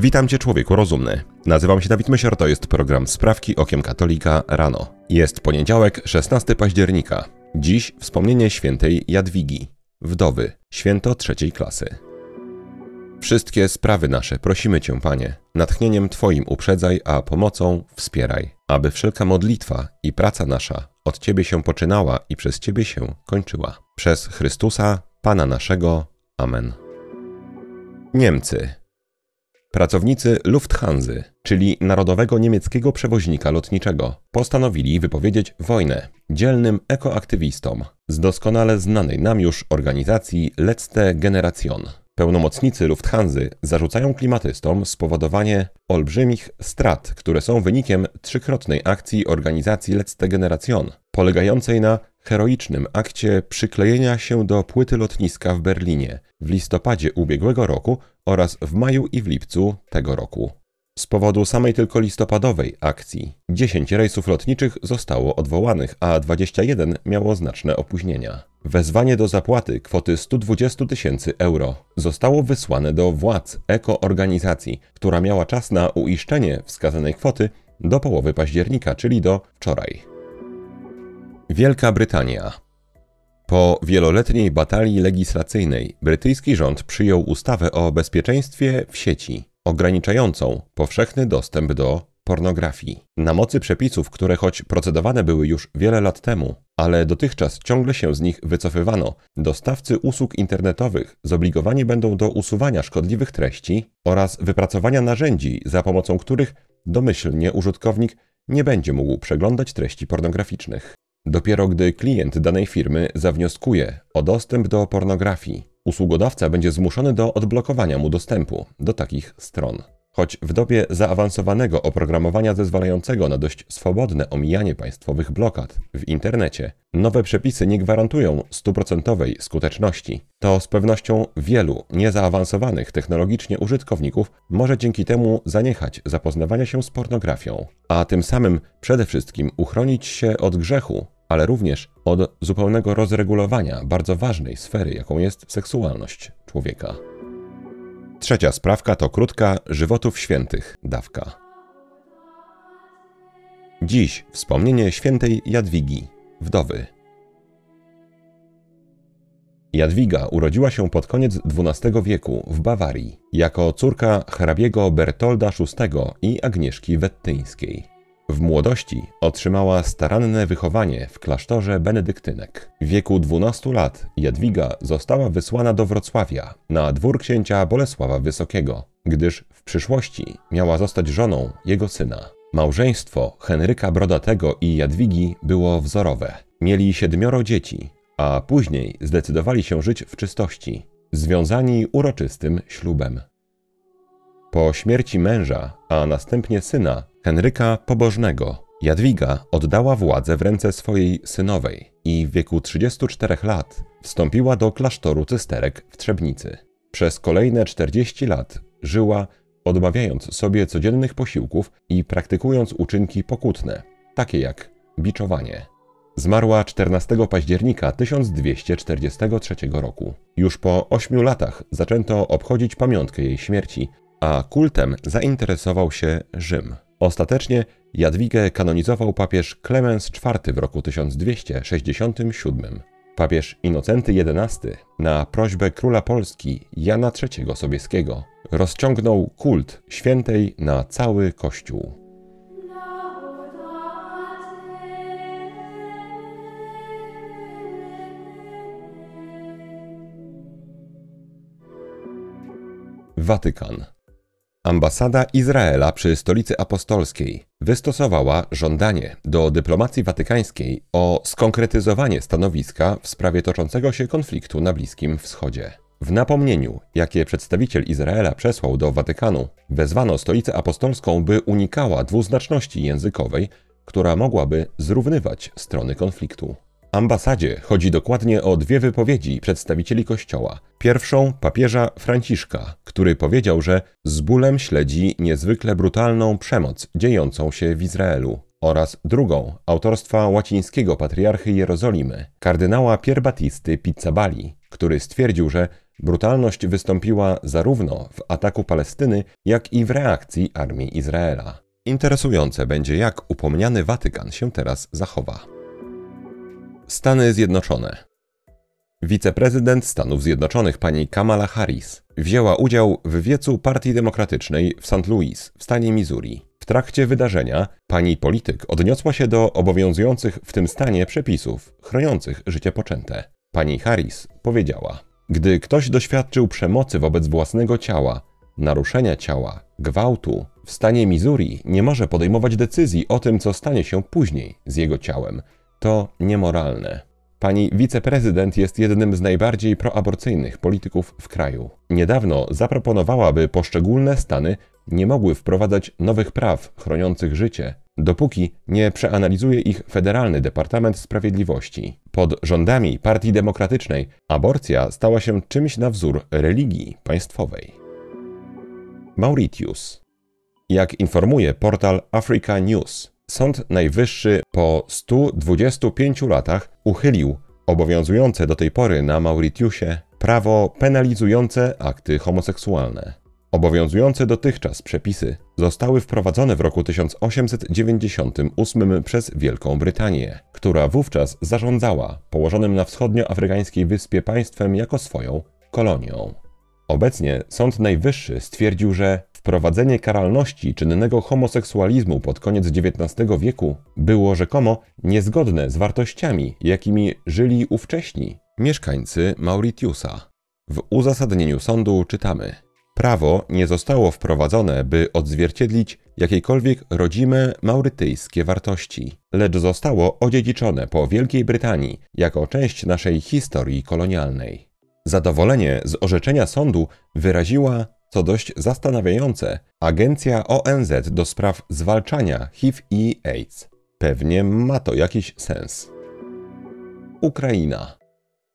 Witam Cię człowieku rozumny. Nazywam się Dawid Mysior, to jest program Sprawki Okiem Katolika rano. Jest poniedziałek, 16 października. Dziś wspomnienie świętej Jadwigi, wdowy, święto trzeciej klasy. Wszystkie sprawy nasze prosimy Cię, Panie, natchnieniem Twoim uprzedzaj, a pomocą wspieraj, aby wszelka modlitwa i praca nasza od Ciebie się poczynała i przez Ciebie się kończyła. Przez Chrystusa, Pana naszego. Amen. Niemcy. Pracownicy Lufthansa, czyli Narodowego Niemieckiego Przewoźnika Lotniczego, postanowili wypowiedzieć wojnę dzielnym ekoaktywistom z doskonale znanej nam już organizacji Letzte Generation. Pełnomocnicy Lufthansa zarzucają klimatystom spowodowanie olbrzymich strat, które są wynikiem trzykrotnej akcji organizacji Letzte Generation, polegającej na heroicznym akcie przyklejenia się do płyty lotniska w Berlinie w listopadzie ubiegłego roku oraz w maju i w lipcu tego roku. Z powodu samej tylko listopadowej akcji 10 rejsów lotniczych zostało odwołanych, a 21 miało znaczne opóźnienia. Wezwanie do zapłaty kwoty 120 tysięcy euro zostało wysłane do władz ekoorganizacji, która miała czas na uiszczenie wskazanej kwoty do połowy października, czyli do wczoraj. Wielka Brytania. Po wieloletniej batalii legislacyjnej brytyjski rząd przyjął ustawę o bezpieczeństwie w sieci, ograniczającą powszechny dostęp do pornografii. Na mocy przepisów, które choć procedowane były już wiele lat temu, ale dotychczas ciągle się z nich wycofywano, dostawcy usług internetowych zobligowani będą do usuwania szkodliwych treści oraz wypracowania narzędzi, za pomocą których domyślnie użytkownik nie będzie mógł przeglądać treści pornograficznych. Dopiero gdy klient danej firmy zawnioskuje o dostęp do pornografii, usługodawca będzie zmuszony do odblokowania mu dostępu do takich stron. Choć w dobie zaawansowanego oprogramowania zezwalającego na dość swobodne omijanie państwowych blokad w internecie, nowe przepisy nie gwarantują stuprocentowej skuteczności, to z pewnością wielu niezaawansowanych technologicznie użytkowników może dzięki temu zaniechać zapoznawania się z pornografią, a tym samym przede wszystkim uchronić się od grzechu, ale również od zupełnego rozregulowania bardzo ważnej sfery, jaką jest seksualność człowieka. Trzecia sprawka to krótka żywotów świętych dawka. Dziś wspomnienie świętej Jadwigi, wdowy. Jadwiga urodziła się pod koniec XII wieku w Bawarii jako córka hrabiego Bertolda VI i Agnieszki Wettyńskiej. W młodości otrzymała staranne wychowanie w klasztorze benedyktynek. W wieku 12 lat Jadwiga została wysłana do Wrocławia na dwór księcia Bolesława Wysokiego, gdyż w przyszłości miała zostać żoną jego syna. Małżeństwo Henryka Brodatego i Jadwigi było wzorowe. Mieli siedmioro dzieci, a później zdecydowali się żyć w czystości, związani uroczystym ślubem. Po śmierci męża, a następnie syna, Henryka Pobożnego, Jadwiga oddała władzę w ręce swojej synowej i w wieku 34 lat wstąpiła do klasztoru cysterek w Trzebnicy. Przez kolejne 40 lat żyła, odmawiając sobie codziennych posiłków i praktykując uczynki pokutne, takie jak biczowanie. Zmarła 14 października 1243 roku. Już po ośmiu latach zaczęto obchodzić pamiątkę jej śmierci, a kultem zainteresował się Rzym. Ostatecznie Jadwigę kanonizował papież Klemens IV w roku 1267. Papież Inocenty XI na prośbę króla Polski Jana III Sobieskiego rozciągnął kult świętej na cały Kościół. Watykan Ambasada Izraela przy stolicy apostolskiej wystosowała żądanie do dyplomacji watykańskiej o skonkretyzowanie stanowiska w sprawie toczącego się konfliktu na Bliskim Wschodzie. W napomnieniu, jakie przedstawiciel Izraela przesłał do Watykanu, wezwano stolicę apostolską, by unikała dwuznaczności językowej, która mogłaby zrównywać strony konfliktu ambasadzie chodzi dokładnie o dwie wypowiedzi przedstawicieli Kościoła. Pierwszą papieża Franciszka, który powiedział, że z bólem śledzi niezwykle brutalną przemoc dziejącą się w Izraelu, oraz drugą autorstwa łacińskiego patriarchy Jerozolimy, kardynała Pierbatisty Pizzabali, który stwierdził, że Brutalność wystąpiła zarówno w ataku Palestyny, jak i w reakcji armii Izraela. Interesujące będzie, jak upomniany Watykan się teraz zachowa. Stany Zjednoczone. Wiceprezydent Stanów Zjednoczonych pani Kamala Harris wzięła udział w wiecu Partii Demokratycznej w St. Louis w stanie Missouri. W trakcie wydarzenia pani polityk odniosła się do obowiązujących w tym stanie przepisów chroniących życie poczęte. Pani Harris powiedziała: Gdy ktoś doświadczył przemocy wobec własnego ciała, naruszenia ciała, gwałtu, w stanie Missouri nie może podejmować decyzji o tym, co stanie się później z jego ciałem. To niemoralne. Pani wiceprezydent jest jednym z najbardziej proaborcyjnych polityków w kraju. Niedawno zaproponowała, by poszczególne stany nie mogły wprowadzać nowych praw chroniących życie, dopóki nie przeanalizuje ich Federalny Departament Sprawiedliwości. Pod rządami Partii Demokratycznej aborcja stała się czymś na wzór religii państwowej. Mauritius. Jak informuje portal Africa News, Sąd Najwyższy po 125 latach uchylił obowiązujące do tej pory na Mauritiusie prawo penalizujące akty homoseksualne. Obowiązujące dotychczas przepisy zostały wprowadzone w roku 1898 przez Wielką Brytanię, która wówczas zarządzała położonym na wschodnioafrykańskiej wyspie państwem jako swoją kolonią. Obecnie Sąd Najwyższy stwierdził, że wprowadzenie karalności czynnego homoseksualizmu pod koniec XIX wieku było rzekomo niezgodne z wartościami, jakimi żyli ówcześni mieszkańcy Mauritiusa. W uzasadnieniu sądu czytamy: Prawo nie zostało wprowadzone, by odzwierciedlić jakiekolwiek rodzime maurytyjskie wartości, lecz zostało odziedziczone po Wielkiej Brytanii jako część naszej historii kolonialnej. Zadowolenie z orzeczenia sądu wyraziła, co dość zastanawiające, Agencja ONZ do spraw zwalczania HIV i AIDS. Pewnie ma to jakiś sens. Ukraina.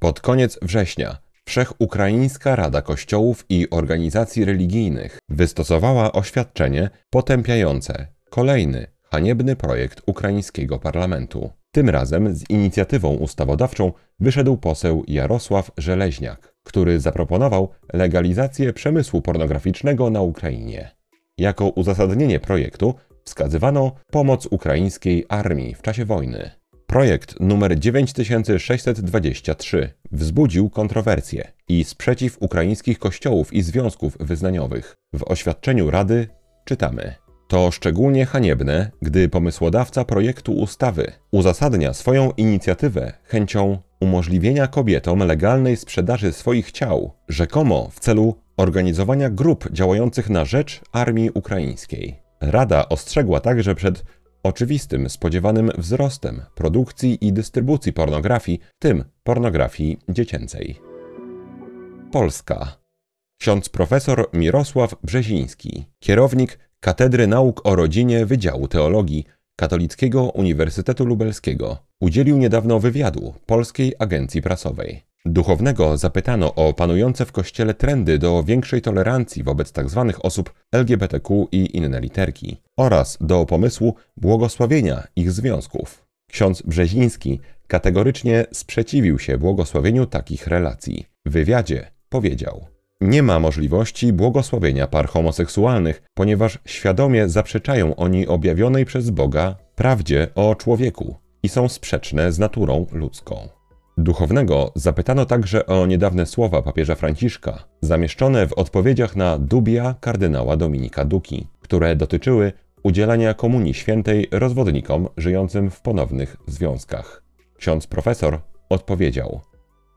Pod koniec września Wszechukraińska Rada Kościołów i Organizacji Religijnych wystosowała oświadczenie potępiające kolejny haniebny projekt ukraińskiego parlamentu. Tym razem z inicjatywą ustawodawczą wyszedł poseł Jarosław Żeleźniak, który zaproponował legalizację przemysłu pornograficznego na Ukrainie. Jako uzasadnienie projektu wskazywano pomoc ukraińskiej armii w czasie wojny. Projekt numer 9623 wzbudził kontrowersje i sprzeciw ukraińskich kościołów i związków wyznaniowych. W oświadczeniu Rady czytamy: To szczególnie haniebne, gdy pomysłodawca projektu ustawy uzasadnia swoją inicjatywę chęcią umożliwienia kobietom legalnej sprzedaży swoich ciał, rzekomo w celu organizowania grup działających na rzecz armii ukraińskiej. Rada ostrzegła także przed oczywistym, spodziewanym wzrostem produkcji i dystrybucji pornografii, w tym pornografii dziecięcej. Polska. Ksiądz profesor Mirosław Brzeziński, kierownik Katedry Nauk o Rodzinie Wydziału Teologii Katolickiego Uniwersytetu Lubelskiego, udzielił niedawno wywiadu Polskiej Agencji Prasowej. Duchownego zapytano o panujące w kościele trendy do większej tolerancji wobec tzw. Tak osób LGBTQ i inne literki oraz do pomysłu błogosławienia ich związków. Ksiądz Brzeziński kategorycznie sprzeciwił się błogosławieniu takich relacji. W wywiadzie powiedział: Nie ma możliwości błogosławienia par homoseksualnych, ponieważ świadomie zaprzeczają oni objawionej przez Boga prawdzie o człowieku i są sprzeczne z naturą ludzką. Duchownego zapytano także o niedawne słowa papieża Franciszka, zamieszczone w odpowiedziach na dubia kardynała Dominika Duki, które dotyczyły udzielania komunii świętej rozwodnikom żyjącym w ponownych związkach. Ksiądz profesor odpowiedział: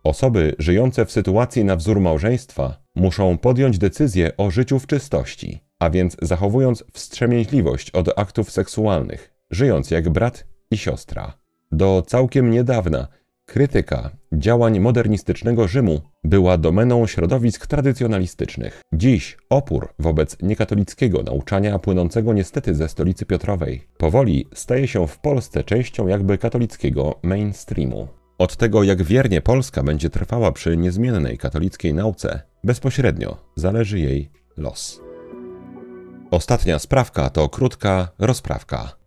Osoby żyjące w sytuacji na wzór małżeństwa muszą podjąć decyzję o życiu w czystości, a więc zachowując wstrzemięźliwość od aktów seksualnych, żyjąc jak brat i siostra. Do całkiem niedawna Krytyka działań modernistycznego Rzymu była domeną środowisk tradycjonalistycznych. Dziś opór wobec niekatolickiego nauczania płynącego niestety ze stolicy Piotrowej powoli staje się w Polsce częścią jakby katolickiego mainstreamu. Od tego, jak wiernie Polska będzie trwała przy niezmiennej katolickiej nauce, bezpośrednio zależy jej los. Ostatnia sprawka to krótka rozprawka.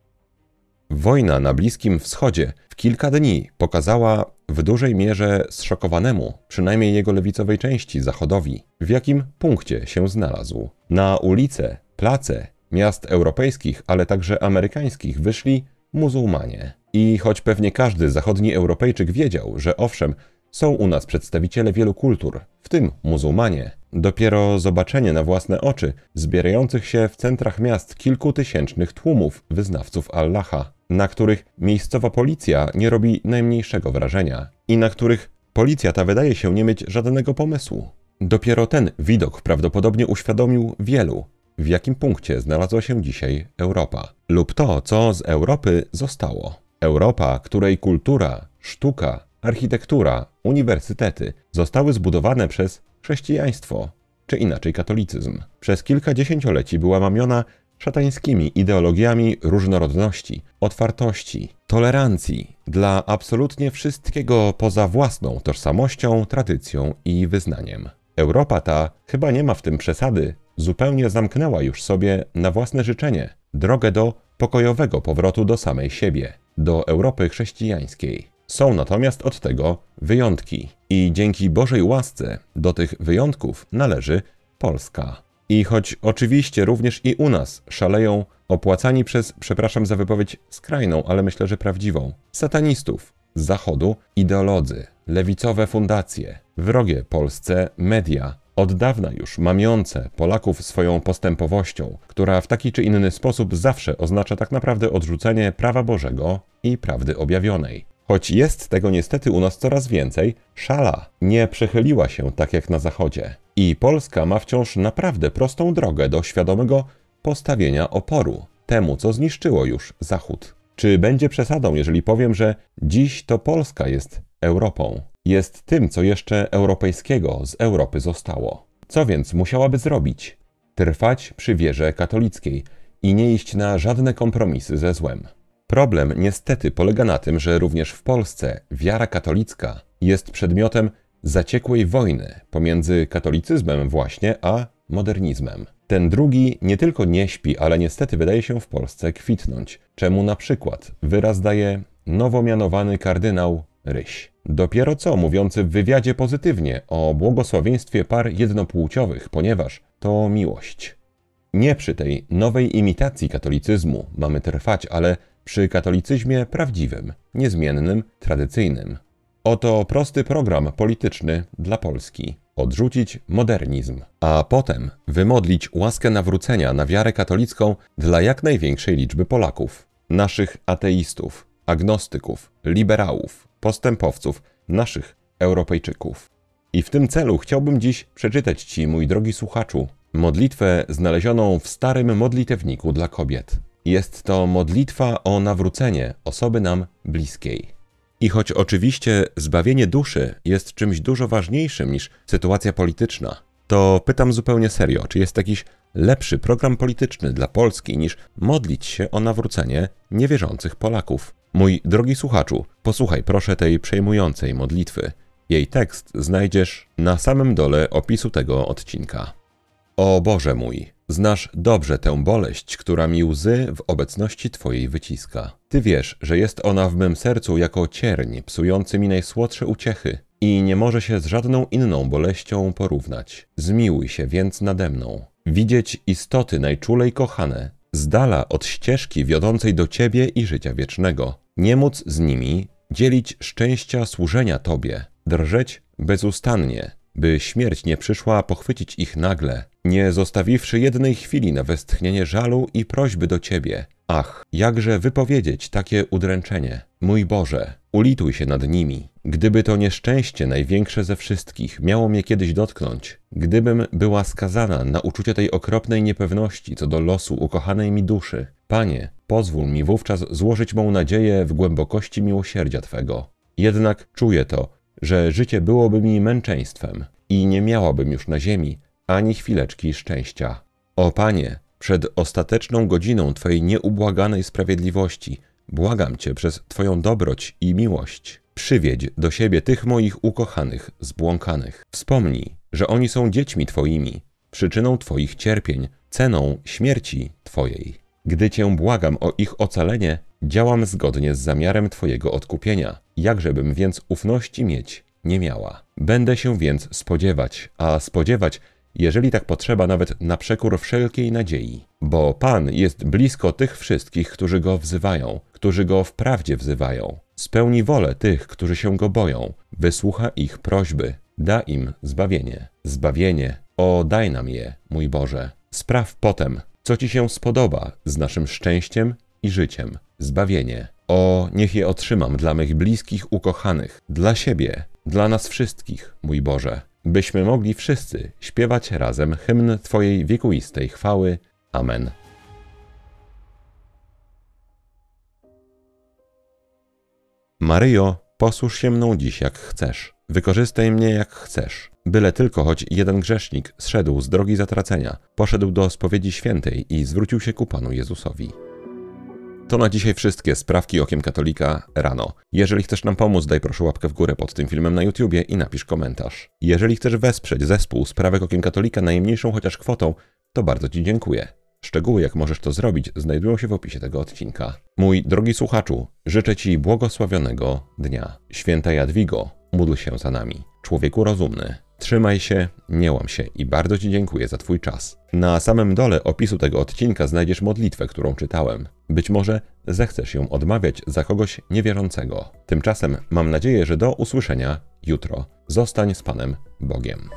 Wojna na Bliskim Wschodzie w kilka dni pokazała w dużej mierze zszokowanemu, przynajmniej jego lewicowej części zachodowi, w jakim punkcie się znalazł. Na ulice, place miast europejskich, ale także amerykańskich wyszli muzułmanie. I choć pewnie każdy zachodni Europejczyk wiedział, że owszem, są u nas przedstawiciele wielu kultur, w tym muzułmanie, dopiero zobaczenie na własne oczy zbierających się w centrach miast kilkutysięcznych tłumów wyznawców Allaha, na których miejscowa policja nie robi najmniejszego wrażenia i na których policja ta wydaje się nie mieć żadnego pomysłu. Dopiero ten widok prawdopodobnie uświadomił wielu, w jakim punkcie znalazła się dzisiaj Europa, lub to, co z Europy zostało. Europa, której kultura, sztuka, architektura, uniwersytety zostały zbudowane przez chrześcijaństwo, czy inaczej katolicyzm. Przez kilka dziesięcioleci była mamiona szatańskimi ideologiami różnorodności, otwartości, tolerancji dla absolutnie wszystkiego poza własną tożsamością, tradycją i wyznaniem. Europa ta chyba nie ma w tym przesady, zupełnie zamknęła już sobie na własne życzenie drogę do pokojowego powrotu do samej siebie, do Europy chrześcijańskiej. Są natomiast od tego wyjątki i dzięki Bożej łasce do tych wyjątków należy Polska. I choć oczywiście również i u nas szaleją opłacani przez, przepraszam za wypowiedź skrajną, ale myślę, że prawdziwą, satanistów z zachodu, ideolodzy, lewicowe fundacje, wrogie Polsce media, od dawna już mamiące Polaków swoją postępowością, która w taki czy inny sposób zawsze oznacza tak naprawdę odrzucenie prawa Bożego i prawdy objawionej. Choć jest tego niestety u nas coraz więcej, szala nie przechyliła się tak jak na Zachodzie. I Polska ma wciąż naprawdę prostą drogę do świadomego postawienia oporu temu, co zniszczyło już Zachód. Czy będzie przesadą, jeżeli powiem, że dziś to Polska jest Europą? Jest tym, co jeszcze europejskiego z Europy zostało. Co więc musiałaby zrobić? Trwać przy wierze katolickiej i nie iść na żadne kompromisy ze złem. Problem niestety polega na tym, że również w Polsce wiara katolicka jest przedmiotem zaciekłej wojny pomiędzy katolicyzmem właśnie a modernizmem. Ten drugi nie tylko nie śpi, ale niestety wydaje się w Polsce kwitnąć, czemu na przykład wyraz daje nowo mianowany kardynał Ryś. Dopiero co mówiący w wywiadzie pozytywnie o błogosławieństwie par jednopłciowych, ponieważ to miłość. Nie przy tej nowej imitacji katolicyzmu mamy trwać, ale przy katolicyzmie prawdziwym, niezmiennym, tradycyjnym. Oto prosty program polityczny dla Polski. Odrzucić modernizm, a potem wymodlić łaskę nawrócenia na wiarę katolicką dla jak największej liczby Polaków, naszych ateistów, agnostyków, liberałów, postępowców, naszych Europejczyków. I w tym celu chciałbym dziś przeczytać Ci, mój drogi słuchaczu, modlitwę znalezioną w starym modlitewniku dla kobiet. Jest to modlitwa o nawrócenie osoby nam bliskiej. I choć oczywiście zbawienie duszy jest czymś dużo ważniejszym niż sytuacja polityczna, to pytam zupełnie serio, czy jest jakiś lepszy program polityczny dla Polski niż modlić się o nawrócenie niewierzących Polaków? Mój drogi słuchaczu, posłuchaj proszę tej przejmującej modlitwy. Jej tekst znajdziesz na samym dole opisu tego odcinka. O Boże mój, Znasz dobrze tę boleść, która mi łzy w obecności Twojej wyciska. Ty wiesz, że jest ona w mym sercu jako cierń, psujący mi najsłodsze uciechy i nie może się z żadną inną boleścią porównać. Zmiłuj się więc nade mną. Widzieć istoty najczulej kochane, z dala od ścieżki wiodącej do Ciebie i życia wiecznego. Nie móc z nimi dzielić szczęścia służenia Tobie, drżeć bezustannie, by śmierć nie przyszła pochwycić ich nagle, nie zostawiwszy jednej chwili na westchnienie żalu i prośby do Ciebie. Ach, jakże wypowiedzieć takie udręczenie? Mój Boże, ulituj się nad nimi. Gdyby to nieszczęście największe ze wszystkich miało mnie kiedyś dotknąć, gdybym była skazana na uczucie tej okropnej niepewności co do losu ukochanej mi duszy, Panie, pozwól mi wówczas złożyć mą nadzieję w głębokości miłosierdzia Twego. Jednak czuję to, że życie byłoby mi męczeństwem i nie miałabym już na ziemi ani chwileczki szczęścia. O Panie, przed ostateczną godziną Twojej nieubłaganej sprawiedliwości, błagam Cię przez Twoją dobroć i miłość, przywiedź do siebie tych moich ukochanych, zbłąkanych. Wspomnij, że oni są dziećmi Twoimi, przyczyną Twoich cierpień, ceną śmierci Twojej. Gdy Cię błagam o ich ocalenie, działam zgodnie z zamiarem Twojego odkupienia, jakżebym więc ufności mieć nie miała. Będę się więc spodziewać, a spodziewać, jeżeli tak potrzeba, nawet na przekór wszelkiej nadziei. Bo Pan jest blisko tych wszystkich, którzy Go wzywają, którzy Go wprawdzie wzywają. Spełni wolę tych, którzy się Go boją, wysłucha ich prośby, da im zbawienie. Zbawienie, o daj nam je, mój Boże. Spraw potem, co Ci się spodoba z naszym szczęściem i życiem. Zbawienie. O, niech je otrzymam dla mych bliskich ukochanych, dla siebie, dla nas wszystkich, mój Boże, byśmy mogli wszyscy śpiewać razem hymn Twojej wiekuistej chwały. Amen. Maryjo, posłuż się mną dziś jak chcesz. Wykorzystaj mnie jak chcesz. Byle tylko choć jeden grzesznik zszedł z drogi zatracenia, poszedł do spowiedzi świętej i zwrócił się ku Panu Jezusowi. To na dzisiaj wszystkie sprawki okiem katolika rano. Jeżeli chcesz nam pomóc, daj proszę łapkę w górę pod tym filmem na YouTubie i napisz komentarz. Jeżeli chcesz wesprzeć zespół sprawek okiem katolika najmniejszą chociaż kwotą, to bardzo Ci dziękuję. Szczegóły, jak możesz to zrobić, znajdują się w opisie tego odcinka. Mój drogi słuchaczu, życzę Ci błogosławionego dnia. Święta Jadwigo, módl się za nami. Człowieku rozumny, Trzymaj się, nie łam się i bardzo Ci dziękuję za Twój czas. Na samym dole opisu tego odcinka znajdziesz modlitwę, którą czytałem. Być może zechcesz ją odmawiać za kogoś niewierzącego. Tymczasem mam nadzieję, że do usłyszenia jutro. Zostań z Panem Bogiem.